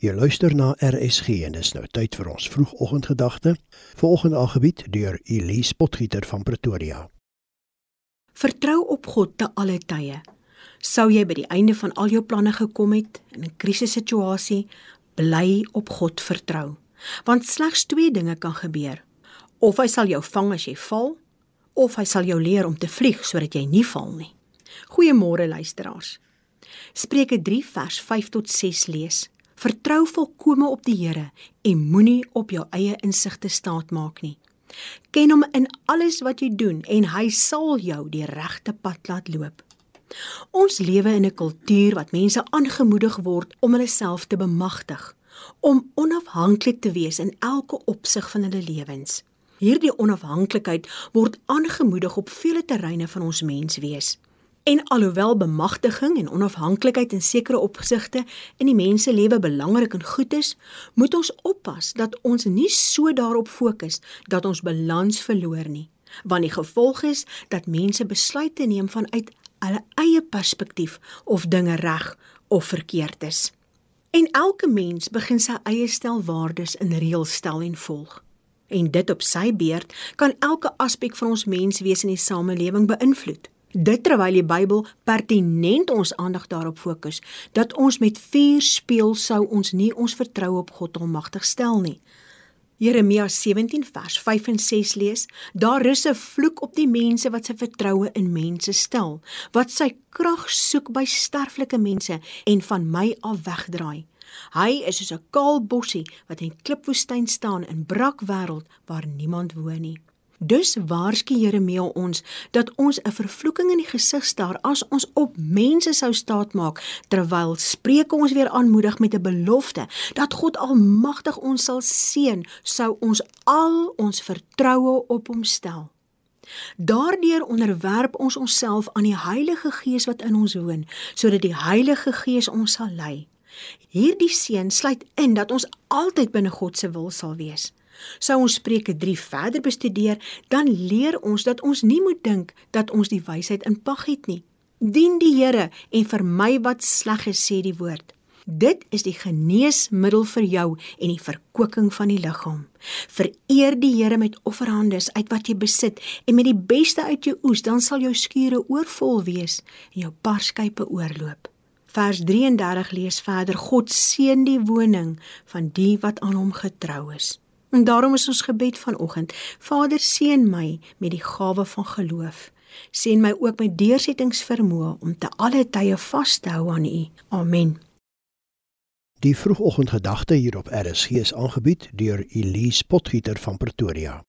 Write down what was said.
Jy luister na RSG en dis nou tyd vir ons vroegoggendgedagte. Volgende aangebied deur Elise Potgieter van Pretoria. Vertrou op God te alle tye. Sou jy by die einde van al jou planne gekom het in 'n krisissituasie, bly op God vertrou. Want slegs twee dinge kan gebeur. Of hy sal jou vang as jy val, of hy sal jou leer om te vlieg sodat jy nie val nie. Goeiemôre luisteraars. Spreuke 3 vers 5 tot 6 lees. Vertrou volkome op die Here en moenie op jou eie insigte staatmaak nie. Ken hom in alles wat jy doen en hy sal jou die regte pad laat loop. Ons lewe in 'n kultuur wat mense aangemoedig word om hulle self te bemagtig, om onafhanklik te wees in elke opsig van hulle lewens. Hierdie onafhanklikheid word aangemoedig op vele terreine van ons menswees. En alhoewel bemagtiging en onafhanklikheid in sekere opsigte in die mense lewe belangrik en goed is, moet ons oppas dat ons nie so daarop fokus dat ons balans verloor nie, want die gevolg is dat mense besluite neem vanuit hulle eie perspektief of dinge reg of verkeerd is. En elke mens begin sy eie stel waardes in reëls stel en volg. En dit op sy beurt kan elke aspek van ons menswees in die samelewing beïnvloed. Dit terwyl die Bybel pertinent ons aandag daarop fokus dat ons met vuur speel sou ons nie ons vertroue op God almagtig stel nie. Jeremia 17 vers 5 en 6 lees: Daar rus 'n vloek op die mense wat sy vertroue in mense stel, wat sy krag soek by sterflike mense en van my af wegdraai. Hy is soos 'n kaal bossie wat in klipwoestyn staan in brak wêreld waar niemand woon nie. Dus waarsku Jeremia ons dat ons 'n vervloeking in die gesig staar as ons op mense sou staatmaak terwyl Spreuke ons weer aanmoedig met 'n belofte dat God almagtig ons sal seën sou ons al ons vertroue op hom stel. Daardeur onderwerp ons onsself aan die Heilige Gees wat in ons woon sodat die Heilige Gees ons sal lei. Hierdie seën sluit in dat ons altyd binne God se wil sal wees. Sou ons Spreuke 3 verder bestudeer, dan leer ons dat ons nie moet dink dat ons die wysheid in pag het nie. Dien die Here en vermy wat sleg is, sê die woord. Dit is die geneesmiddel vir jou en die verkoeking van die liggaam. Vereer die Here met offerhandes uit wat jy besit en met die beste uit jou oes, dan sal jou skure oorvol wees en jou parskype oorloop. Vers 33 lees verder: God seën die woning van die wat aan hom getrou is. En daarom is ons gebed vanoggend: Vader, seën my met die gawe van geloof. Seën my ook met deursettingsvermoë om te alle tye vas te hou aan U. Amen. Die vroegoggendgedagte hier op RSG is aangebied deur Elise Potgieter van Pretoria.